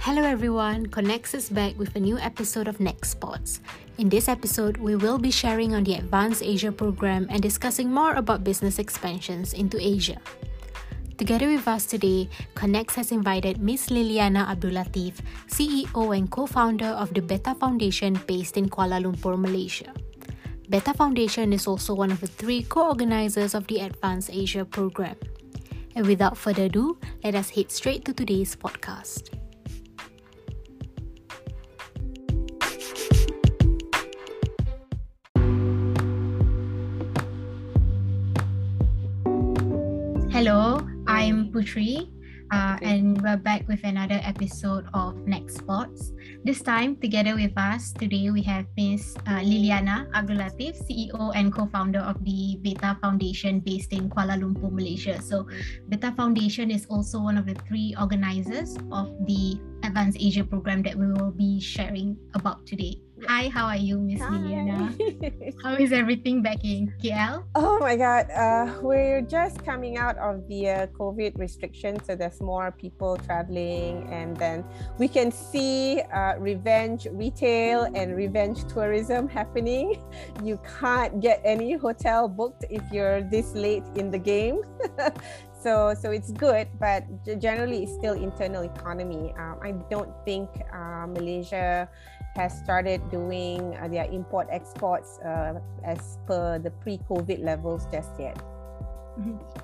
Hello everyone, Connex is back with a new episode of Next Spots. In this episode, we will be sharing on the Advanced Asia program and discussing more about business expansions into Asia. Together with us today, Connex has invited Ms. Liliana Abdulatif, CEO and co-founder of the Beta Foundation based in Kuala Lumpur, Malaysia. Beta Foundation is also one of the three co-organizers of the Advanced Asia program. And without further ado, let us head straight to today's podcast. Hello, I'm Putri, uh, and we're back with another episode of Next Sports. This time, together with us today, we have Ms. Uh, Liliana Abdulatif, CEO and co-founder of the Beta Foundation based in Kuala Lumpur, Malaysia. So, Beta Foundation is also one of the three organizers of the Advanced Asia program that we will be sharing about today. Hi, how are you, Miss Liliana? how is everything back in KL? Oh my God, uh, we're just coming out of the uh, COVID restrictions, so there's more people traveling, and then we can see uh, revenge retail and revenge tourism happening. You can't get any hotel booked if you're this late in the game. so so it's good but generally it's still internal economy um, i don't think uh, malaysia has started doing uh, their import exports uh, as per the pre-COVID levels just yet.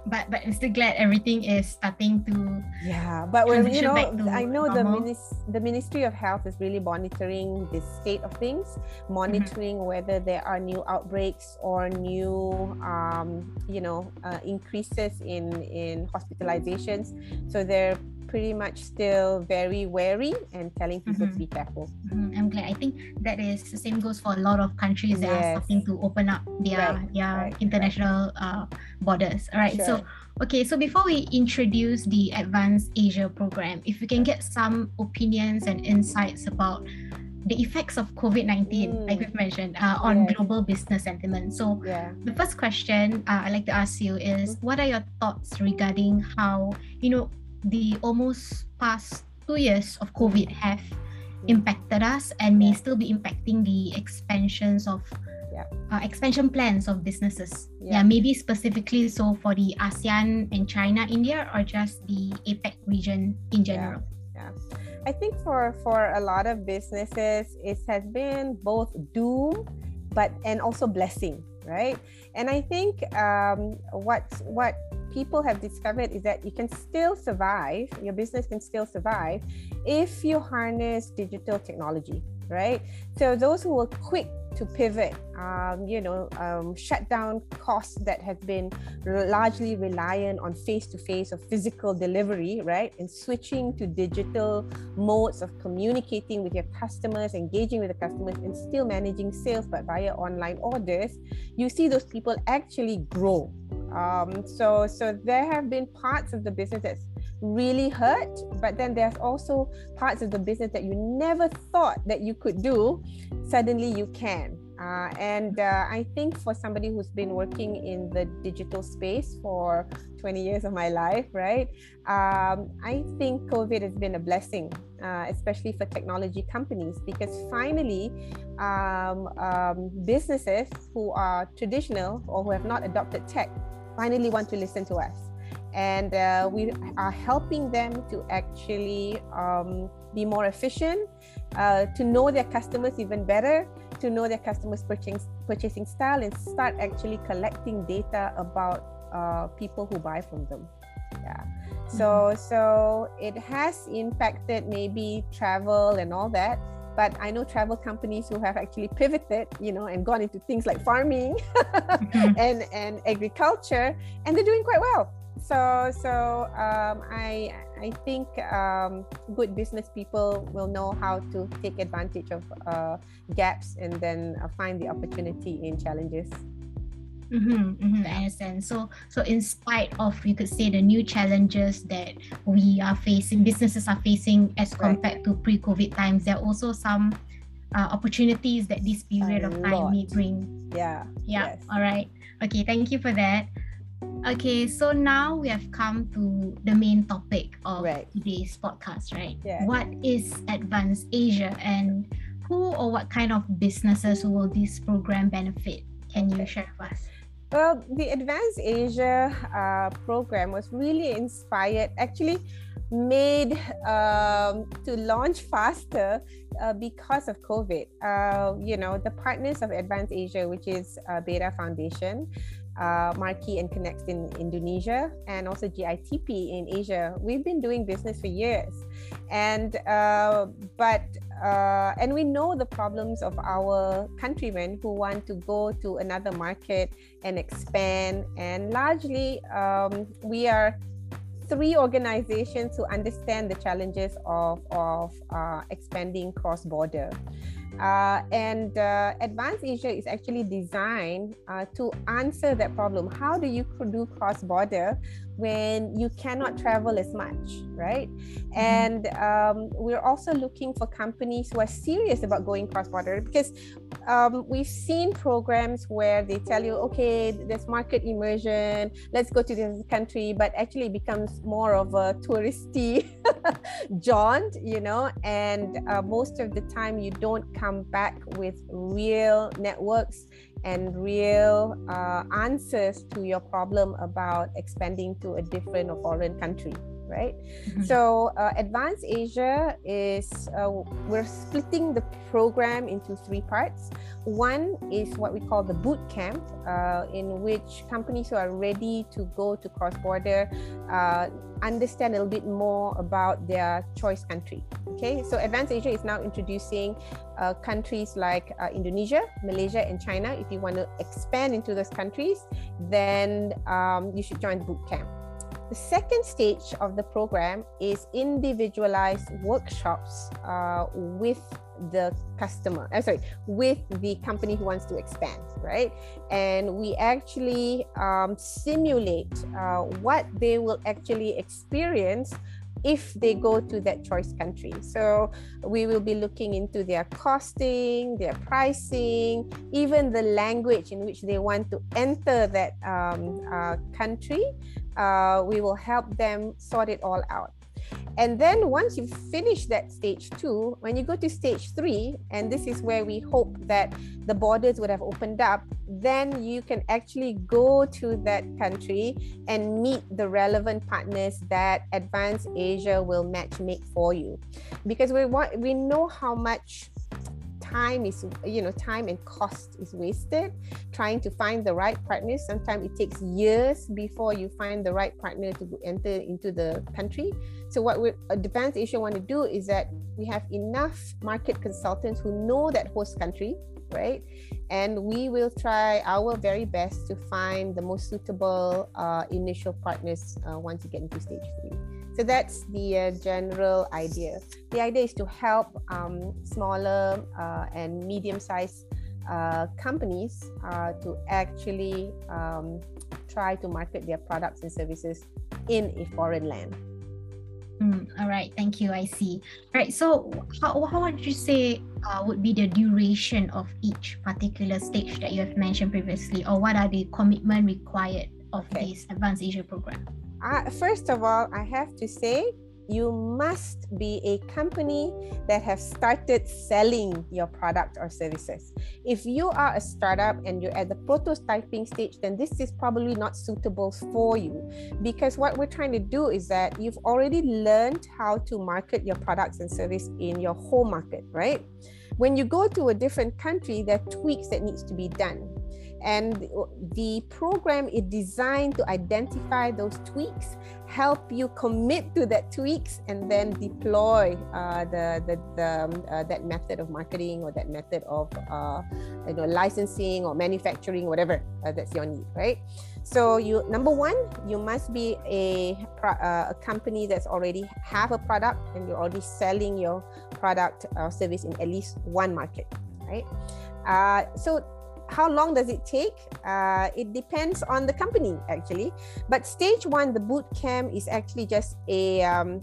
But but I'm still glad everything is starting to yeah. But well, you know, I know normal. the minis- the Ministry of Health is really monitoring the state of things, monitoring mm-hmm. whether there are new outbreaks or new um, you know uh, increases in in hospitalizations. So they're pretty much still very wary and telling people mm-hmm. to be careful. Mm-hmm. I'm glad. I think that is the same goes for a lot of countries that yes. are starting to open up their right. their right. international right. Uh, borders. All right. Sure. So okay. So before we introduce the Advanced Asia program, if we can get some opinions and insights about the effects of COVID 19, mm. like we've mentioned, uh, on yes. global business sentiment. So, yeah. the first question uh, I'd like to ask you is mm-hmm. what are your thoughts regarding how, you know, the almost past two years of COVID have impacted us and may still be impacting the expansions of yeah. uh, expansion plans of businesses. Yeah. yeah. maybe specifically so for the ASEAN and China, India, or just the APEC region in general. Yeah. yeah. I think for for a lot of businesses, it has been both doom, but and also blessing, right? And I think um, what what people have discovered is that you can still survive, your business can still survive if you harness digital technology, right? So those who were quick to pivot, um, you know, um, shut down costs that have been largely reliant on face-to-face or physical delivery, right? And switching to digital modes of communicating with your customers, engaging with the customers, and still managing sales but via online orders, you see those people actually grow. Um, so, so there have been parts of the business that's really hurt, but then there's also parts of the business that you never thought that you could do. Suddenly, you can. Uh, and uh, I think for somebody who's been working in the digital space for 20 years of my life, right? Um, I think COVID has been a blessing, uh, especially for technology companies, because finally, um, um, businesses who are traditional or who have not adopted tech finally want to listen to us. And uh, we are helping them to actually um, be more efficient, uh, to know their customers even better, to know their customers' purchasing, purchasing style, and start actually collecting data about uh, people who buy from them. Yeah. So, mm-hmm. so it has impacted maybe travel and all that but i know travel companies who have actually pivoted you know and gone into things like farming mm-hmm. and and agriculture and they're doing quite well so so um, i i think um, good business people will know how to take advantage of uh, gaps and then uh, find the opportunity in challenges Mm-hmm, mm-hmm, I understand. So, so in spite of you could say the new challenges that we are facing, businesses are facing as right. compared to pre-COVID times, there are also some uh, opportunities that this period A of time lot. may bring. Yeah. Yeah. Yes. All right. Okay. Thank you for that. Okay, so now we have come to the main topic of right. today's podcast, right? Yeah. What is Advance Asia and who or what kind of businesses will this program benefit? Can you share with us? Well, the Advance Asia uh, program was really inspired, actually made um, to launch faster uh, because of COVID. Uh, you know, the partners of Advance Asia, which is uh, Beta Foundation, uh, Marquee and Connex in Indonesia, and also GITP in Asia. We've been doing business for years, and uh, but uh, and we know the problems of our countrymen who want to go to another market and expand. And largely, um, we are three organizations who understand the challenges of of uh, expanding cross border. Uh, and uh, Advanced Asia is actually designed uh, to answer that problem. How do you do cross border when you cannot travel as much, right? Mm-hmm. And um, we're also looking for companies who are serious about going cross border because um, we've seen programs where they tell you, okay, there's market immersion, let's go to this country, but actually it becomes more of a touristy jaunt, you know, and uh, most of the time you don't come back with real networks and real uh, answers to your problem about expanding to a different or foreign country right? Mm-hmm. so uh, advanced asia is uh, we're splitting the program into three parts. One is what we call the boot camp uh, in which companies who are ready to go to cross border uh, understand a little bit more about their choice country okay? So advanced asia is now introducing uh, countries like uh, indonesia malaysia and china. If you want to expand into those countries then um, you should join the boot camp the second stage of the program is individualized workshops uh, with the customer, uh, sorry, with the company who wants to expand, right? And we actually um, simulate uh, what they will actually experience if they go to that choice country. So we will be looking into their costing, their pricing, even the language in which they want to enter that um, uh, country uh, we will help them sort it all out. And then once you finish that stage two, when you go to stage three, and this is where we hope that the borders would have opened up, then you can actually go to that country and meet the relevant partners that Advanced Asia will match make for you. Because we want we know how much time is you know time and cost is wasted trying to find the right partner. Sometimes it takes years before you find the right partner to enter into the country. So what we advanced asia want to do is that we have enough market consultants who know that host country right? And we will try our very best to find the most suitable uh, initial partners uh, once you get into stage three so that's the uh, general idea. The idea is to help um, smaller uh, and medium sized uh, companies uh, to actually um, try to market their products and services in a foreign land. Mm, all right, thank you. I see. All right, so how, how would you say uh, would be the duration of each particular stage that you have mentioned previously, or what are the commitment required of okay. this Advanced Asia program? Uh, first of all, I have to say you must be a company that have started selling your product or services. If you are a startup and you're at the prototyping stage, then this is probably not suitable for you because what we're trying to do is that you've already learned how to market your products and service in your home market, right? When you go to a different country, there are tweaks that needs to be done and the program is designed to identify those tweaks help you commit to that tweaks and then deploy uh, the, the, the um, uh, that method of marketing or that method of uh, you know licensing or manufacturing whatever uh, that's your need right? So you number one you must be a, uh, a company that's already have a product and you're already selling your product or service in at least one market right? Uh, so how long does it take? Uh, it depends on the company actually. But stage one, the boot camp is actually just a um,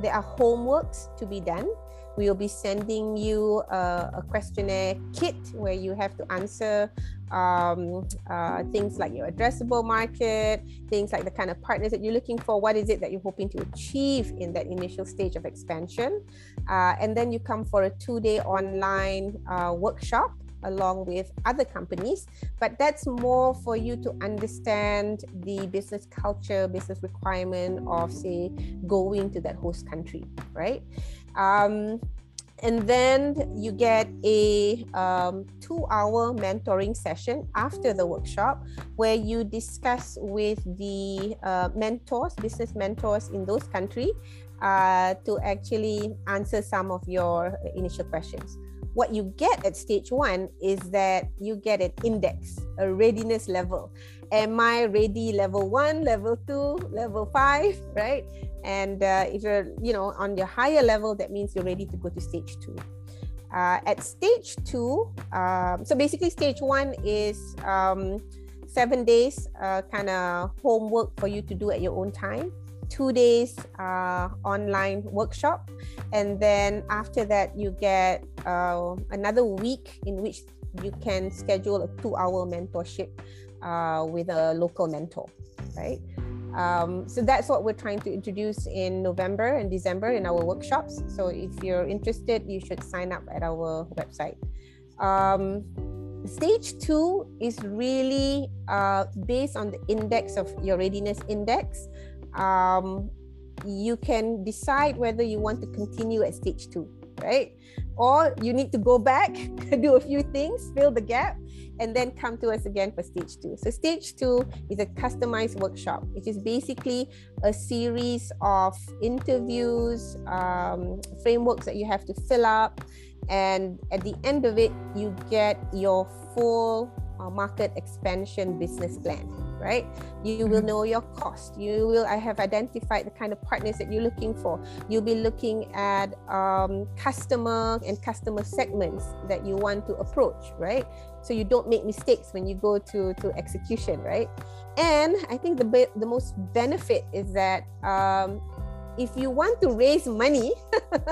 there are homeworks to be done We will be sending you a, a questionnaire kit where you have to answer um, uh, things like your addressable market, things like the kind of partners that you're looking for, what is it that you're hoping to achieve in that initial stage of expansion. Uh, and then you come for a two day online uh, workshop along with other companies, but that's more for you to understand the business culture, business requirement of, say, going to that host country, right? Um, and then you get a um, two hour mentoring session after the workshop where you discuss with the uh, mentors business mentors in those countries uh, to actually answer some of your initial questions what you get at stage one is that you get an index, a readiness level. Am I ready level one, level two, level five, right? And uh, if you're, you know, on your higher level, that means you're ready to go to stage two. Uh, at stage two, um, so basically stage one is um, seven days uh, kind of homework for you to do at your own time two days uh, online workshop. And then after that you get uh, another week in which you can schedule a two hour mentorship uh, with a local mentor right? Um, so that's what we're trying to introduce in november and december in our workshops. So if you're interested you should sign up at our website. Um, stage two is really uh, based on the index of your readiness index um, you can decide whether you want to continue at stage two, right? Or you need to go back, do a few things, fill the gap, and then come to us again for stage two. So, stage two is a customized workshop, which is basically a series of interviews, um, frameworks that you have to fill up. And at the end of it, you get your full uh, market expansion business plan right? You will mm-hmm. know your cost. You will i have identified the kind of partners that you're looking for. You'll be looking at um, customer and customer segments that you want to approach right? So you don't make mistakes when you go to to execution right? And i think the the most benefit is that um, if you want to raise money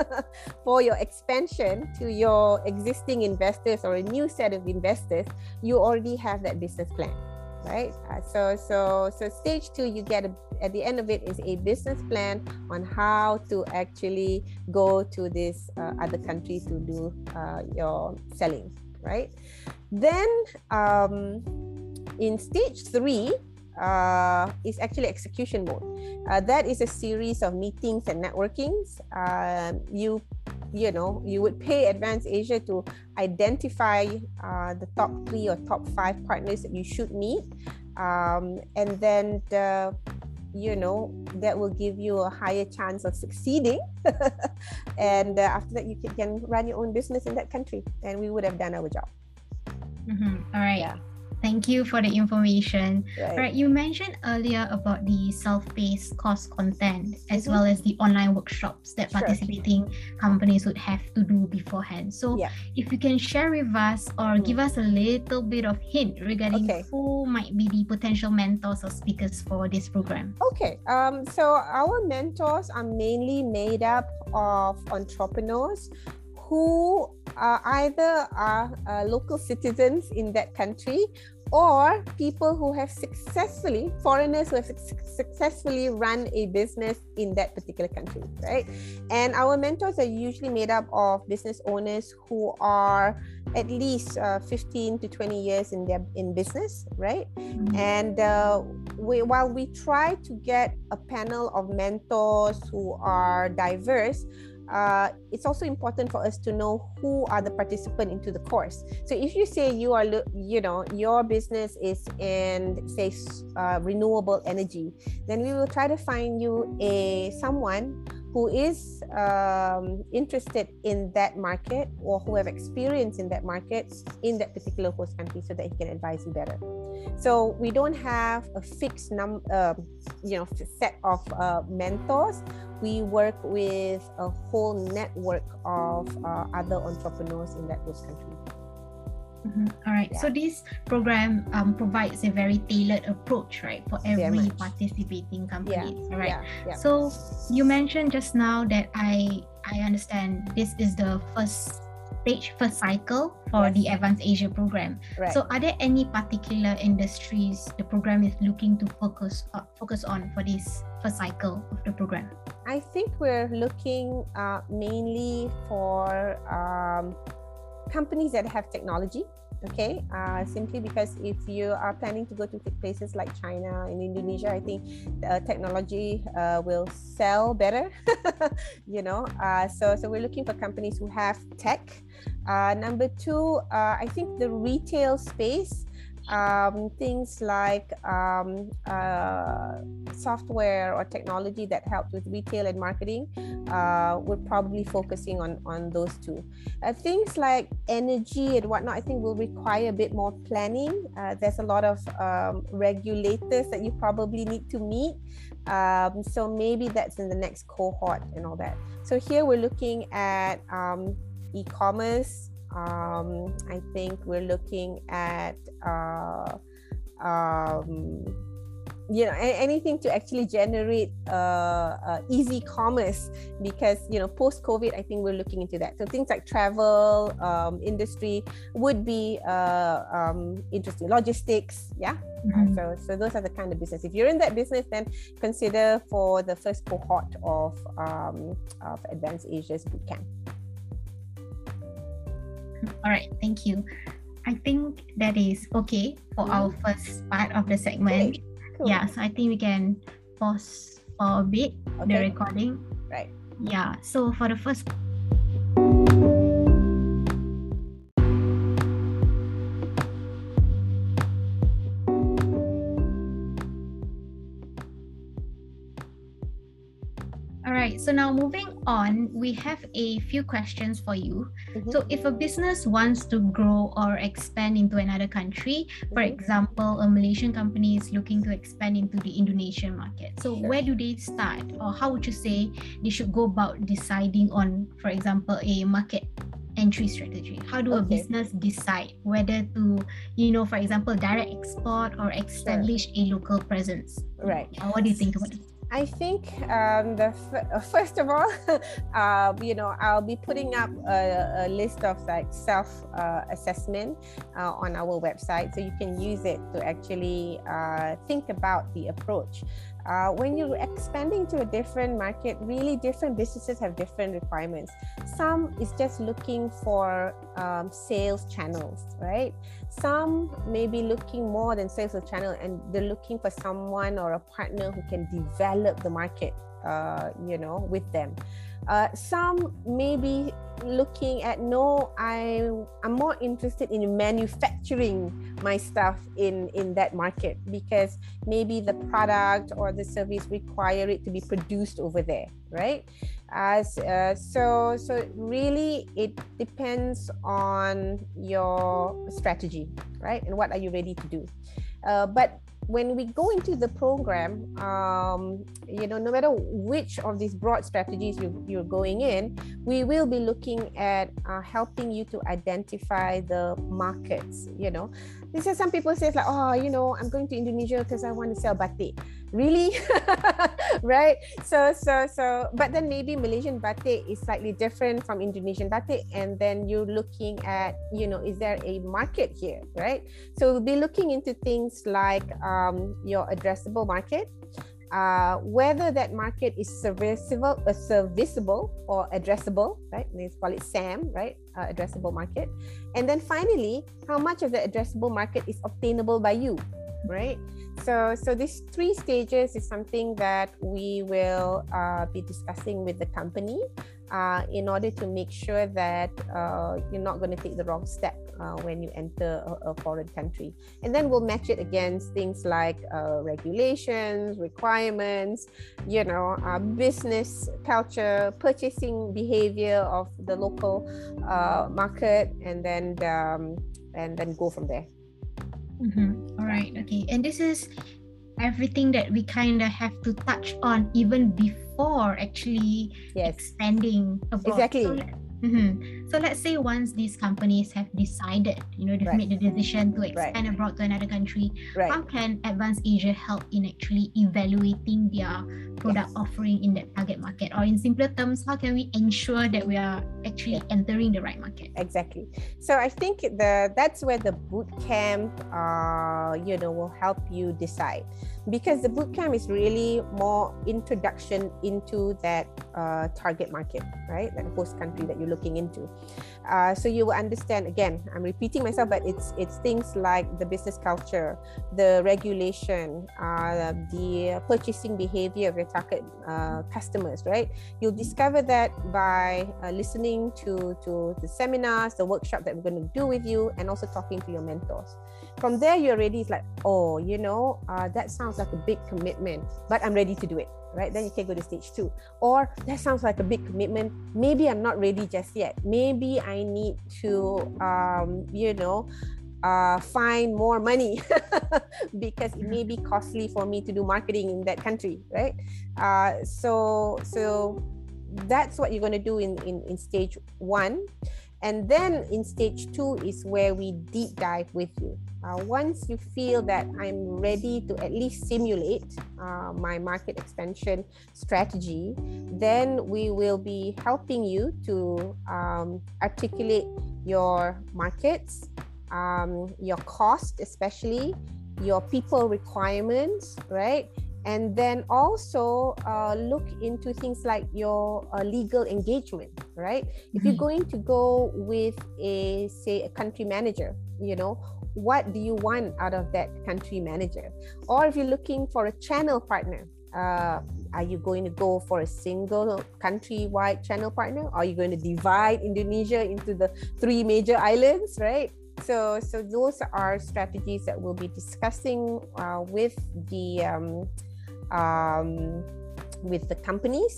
for your expansion to your existing investors or a new set of investors you already have that business plan right uh, so so so stage two you get a, at the end of it is a business plan on how to actually go to this uh, other country to do uh, your selling right then um, in stage three uh, is actually execution mode. Uh, that is a series of meetings and networkings. Uh, you, you know, you would pay Advance Asia to identify uh, the top three or top five partners that you should meet, um, and then the, you know that will give you a higher chance of succeeding. and uh, after that, you can, run your own business in that country, and we would have done our job. Mm-hmm. All right. Yeah. Thank you for the information. Right. right you mentioned earlier about the self-paced course content as mm-hmm. well as the online workshops that sure. participating companies would have to do beforehand. So, yeah. if you can share with us or mm. give us a little bit of hint regarding okay. who might be the potential mentors or speakers for this program. Okay. Um. So our mentors are mainly made up of entrepreneurs who uh, either are uh, local citizens in that country or people who have successfully foreigners who have su- successfully run a business in that particular country right and our mentors are usually made up of business owners who are at least uh, 15 to 20 years in their in business right mm-hmm. and uh, we, while we try to get a panel of mentors who are diverse uh, it's also important for us to know who are the participant into the course. So if you say you are you know your business is in say uh, renewable energy then we will try to find you a someone who is um, interested in that market or who have experience in that market in that particular host country so that he can advise you better. So we don't have a fixed num uh, you know set of uh, mentors. We work with a whole network of uh, other entrepreneurs in that host country Mm-hmm. All right. Yeah. So this program um, provides a very tailored approach, right, for every participating company. Yeah. All right. Yeah. So you mentioned just now that I I understand this is the first stage, first cycle for yes. the Advanced Asia program. Right. So, are there any particular industries the program is looking to focus uh, focus on for this first cycle of the program? I think we're looking uh, mainly for um, companies that have technology okay? Uh, simply because if you are planning to go to places like china and indonesia i think uh, technology uh, will sell better you know? Uh, so so we're looking for companies who have tech. Uh, number two uh, i think the retail space um, things like um, uh, software or technology that help with retail and marketing, uh, we're probably focusing on on those two. Uh, things like energy and whatnot, I think will require a bit more planning. Uh, there's a lot of um, regulators that you probably need to meet. Um, so maybe that's in the next cohort and all that. So here we're looking at um, e-commerce um, I think we're looking at uh, um, you know anything to actually generate uh, uh, easy commerce because you know post COVID I think we're looking into that. So things like travel um, industry would be uh, um, interesting. Logistics, yeah. Mm-hmm. so so those are the kind of business. If you're in that business, then consider for the first cohort of um, of Advanced Asia's bootcamp. All right, thank you. I think that is okay for mm. our first part of the segment. Cool. Yeah, so I think we can pause for a bit okay. the recording. Right. Yeah, so for the first So now moving on, we have a few questions for you. Mm-hmm. So if a business wants to grow or expand into another country, mm-hmm. for example, a Malaysian company is looking to expand into the Indonesian market. So sure. where do they start, or how would you say they should go about deciding on, for example, a market entry strategy how do okay. a business decide whether to you know for example direct export or establish sure. a local presence right what do you think about it I think um, the f- first of all, uh, you know, I'll be putting up a, a list of like self uh, assessment uh, on our website, so you can use it to actually uh, think about the approach uh, when you're expanding to a different market, really different businesses have different requirements. Some is just looking for um, sales channels, right? Some may be looking more than sales channel and they're looking for someone or a partner who can develop the market, uh, you know, with them. Uh, some may be looking at no i i'm more interested in manufacturing my stuff in in that market because maybe the product or the service require it to be produced over there right? As uh, so so really it depends on your strategy right? And what are you ready to do? Uh, but when we go into the program, um, you know, no matter which of these broad strategies you, you're going in, we will be looking at uh, helping you to identify the markets. You know, this is some people say like, oh, you know, I'm going to Indonesia because I want to sell batik really right so so so but then maybe malaysian batik is slightly different from indonesian batik and then you're looking at you know is there a market here right so we'll be looking into things like um, your addressable market uh, whether that market is serviceable, uh, serviceable or addressable, right? Let's call it SAM, right? Uh, addressable market. And then finally, how much of the addressable market is obtainable by you, right? So, so these three stages is something that we will uh, be discussing with the company uh, in order to make sure that uh, you're not going to take the wrong step uh, when you enter a, a, foreign country. And then we'll match it against things like uh, regulations, requirements, you know, uh, business culture, purchasing behavior of the local market, and then um, and then go from there. Mm-hmm. All right. Okay. And this is everything that we kind of have to touch on even before actually yes. expanding abroad. Exactly. So, mm-hmm. so, let's say once these companies have decided, you know, they've right. made the decision to expand right. abroad to another country, right. how can Advanced Asia help in actually evaluating their product yes. offering in that target market or in simpler terms how can we ensure that we are actually entering the right market? Exactly. So i think the that's where the boot camp uh, you know will help you decide. Because the boot camp is really more introduction into that uh, target market right? That host country that you're looking into. Uh, so you will understand again i'm repeating myself but it's it's things like the business culture the regulation uh, the purchasing behavior of your target uh, customers right? You'll discover that by uh, listening to to the seminars the workshop that we're going to do with you and also talking to your mentors. From there you're ready it's like oh you know uh, that sounds like a big commitment but i'm ready to do it right? Then you can go to stage two. Or that sounds like a big commitment maybe i'm not ready just yet. Maybe i need to um, you know uh, find more money because it may be costly for me to do marketing in that country right? Uh, so so that's what you're going to do in, in in stage one. And then in stage two is where we deep dive with you. Uh, once you feel that I'm ready to at least simulate uh, my market expansion strategy, then we will be helping you to um, articulate your markets, um, your cost, especially your people requirements, right? and then also uh, look into things like your uh, legal engagement right mm-hmm. if you're mm-hmm. going to go with a say a country manager you know what do you want out of that country manager or if you're looking for a channel partner uh, are you going to go for a single country-wide channel partner are you going to divide indonesia into the three major islands right so so those are strategies that we'll be discussing uh, with the um, um, with the companies.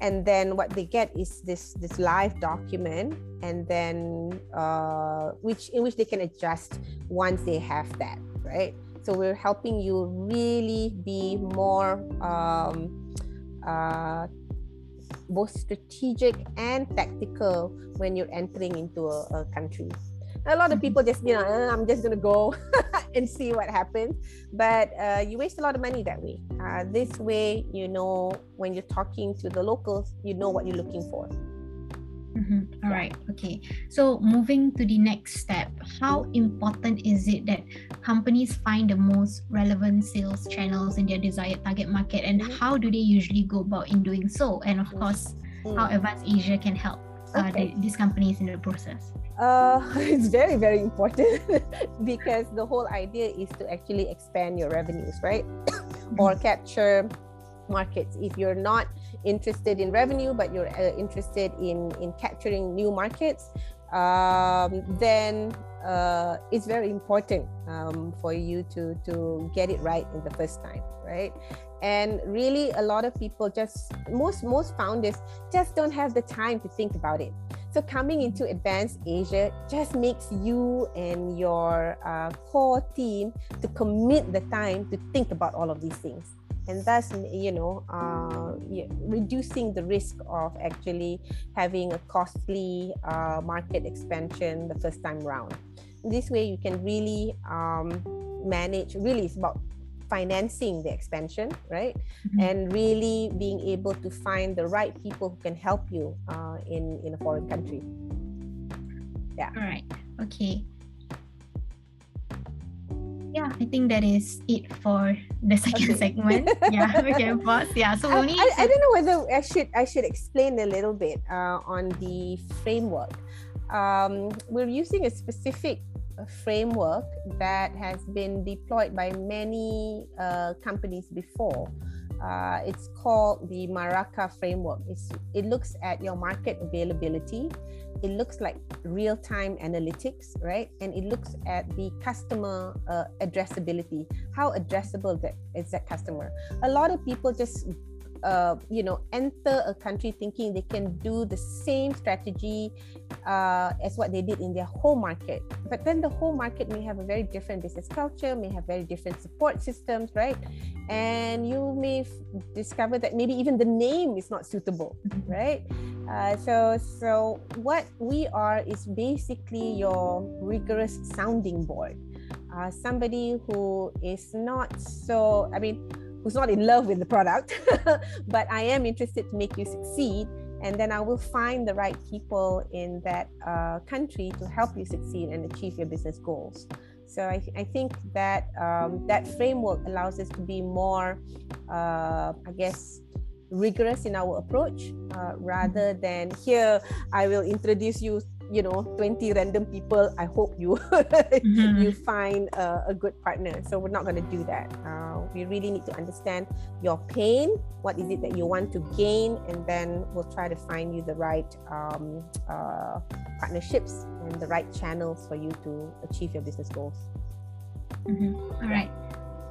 And then what they get is this this live document and then uh, which in which they can adjust once they have that right? So we're helping you really be more um, uh, both strategic and tactical when you're entering into a, a country a lot of people just you know uh, i'm just gonna go and see what happens but uh, you waste a lot of money that way uh, this way you know when you're talking to the locals you know what you're looking for Mm-hmm. All right. Okay. So moving to the next step, how important is it that companies find the most relevant sales channels in their desired target market, and mm-hmm. how do they usually go about in doing so? And of course, mm-hmm. how Advance Asia can help uh, okay. these companies in the process. Uh, it's very, very important because the whole idea is to actually expand your revenues, right? or capture markets. If you're not interested in revenue, but you're uh, interested in, in capturing new markets, um, then uh, it's very important um, for you to, to get it right in the first time, right? And really, a lot of people just, most, most founders just don't have the time to think about it so coming into Advanced Asia just makes you and your uh, core team to commit the time to think about all of these things. And thus, you know, uh, reducing the risk of actually having a costly uh, market expansion the first time round. This way, you can really um, manage. Really, it's about financing the expansion, right? Mm-hmm. And really being able to find the right people who can help you uh, in in a foreign country. Yeah. All right. Okay. Yeah, I think that is it for the second okay. segment. yeah, we can pause. Yeah, so I, I, I, don't know whether I should I should explain a little bit uh, on the framework. Um, we're using a specific framework that has been deployed by many uh, companies before. Uh, it's called the Maraca framework. It's, it looks at your market availability. It looks like real time analytics, right? And it looks at the customer uh, addressability. How addressable that is that customer? A lot of people just uh, you know enter a country thinking they can do the same strategy uh, as what they did in their home market. But then the home market may have a very different business culture may have very different support systems right? And you may f- discover that maybe even the name is not suitable right? Uh, so so what we are is basically your rigorous sounding board. Uh, somebody who is not so i mean who's not in love with the product, but I am interested to make you succeed. And then I will find the right people in that uh, country to help you succeed and achieve your business goals. So I, I think that um, that framework allows us to be more, uh, I guess, rigorous in our approach uh, rather than here I will introduce you you know 20 random people i hope you mm-hmm. you find a, a, good partner so we're not going to do that uh, we really need to understand your pain what is it that you want to gain and then we'll try to find you the right um, uh, partnerships and the right channels for you to achieve your business goals mm-hmm. all right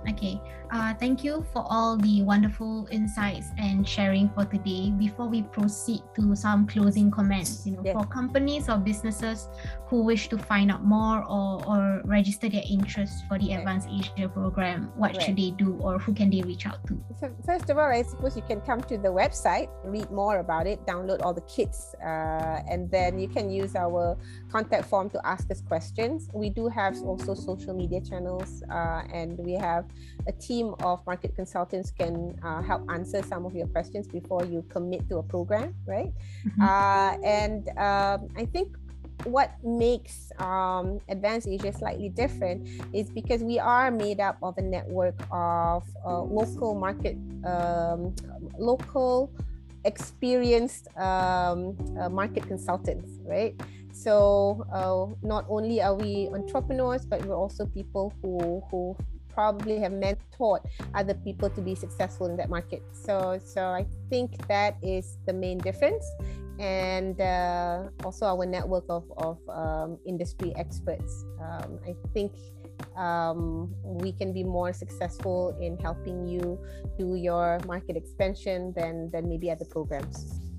Okay, uh, thank you for all the wonderful insights and sharing for today. Before we proceed to some closing comments, you know, yes. for companies or businesses who wish to find out more or, or register their interest for the Advanced Asia program, what right. should they do or who can they reach out to? First of all, I suppose you can come to the website, read more about it, download all the kits, uh, and then you can use our contact form to ask us questions. We do have also social media channels, uh, and we have a team of market consultants can uh, help answer some of your questions before you commit to a program, right? Mm-hmm. Uh, and um, I think what makes um, Advanced Asia slightly different is because we are made up of a network of uh, local market, um, local experienced um, uh, market consultants, right? So uh, not only are we entrepreneurs, but we're also people who who probably have mentored other people to be successful in that market. So, so I think that is the main difference, and uh, also our network of of um, industry experts. Um, I think um, we can be more successful in helping you do your market expansion than than maybe other programs.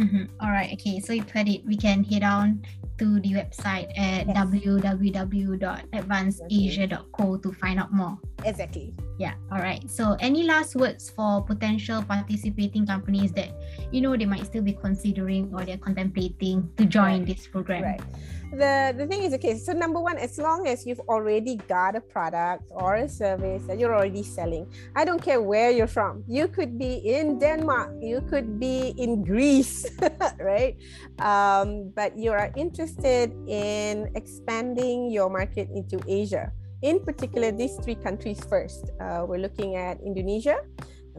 Mm-hmm. All right. Okay. So you put it. We can head on to the website at yes. www.advancedasia.co to find out more. Exactly. Yeah. All right. So, any last words for potential participating companies that you know they might still be considering or they're contemplating to join right. this program? Right the the thing is okay so number one as long as you've already got a product or a service that you're already selling i don't care where you're from. You could be in denmark you could be in greece right? Um, but you are interested in expanding your market into asia in particular these three countries first. Uh, we're looking at indonesia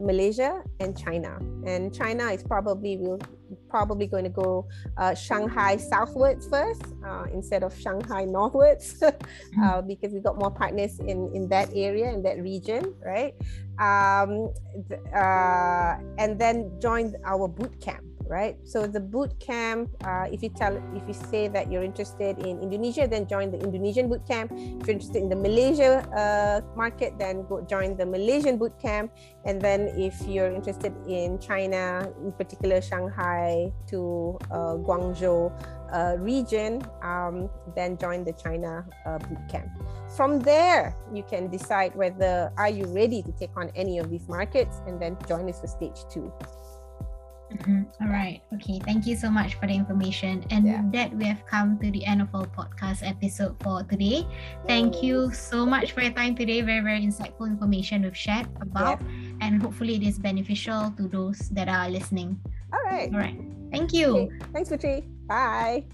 Malaysia and China. And China is probably will probably going to go uh, Shanghai southwards first uh, instead of Shanghai northwards uh, mm-hmm. because we got more partners in in that area in that region, right? Um, uh, and then join our boot camp right? So the boot camp, uh, if you tell, if you say that you're interested in Indonesia, then join the Indonesian boot camp. If you're interested in the Malaysia uh, market, then go join the Malaysian boot camp. And then if you're interested in China, in particular Shanghai to uh, Guangzhou uh, region, um, then join the China uh, boot camp. From there, you can decide whether are you ready to take on any of these markets, and then join us for stage two. Mm-hmm. All right. Okay. Thank you so much for the information. And yeah. with that, we have come to the end of our podcast episode for today. Thank you so much for your time today. Very, very insightful information we've shared about. And hopefully, it is beneficial to those that are listening. All right. All right. Thank you. Okay. Thanks, Putri. Bye.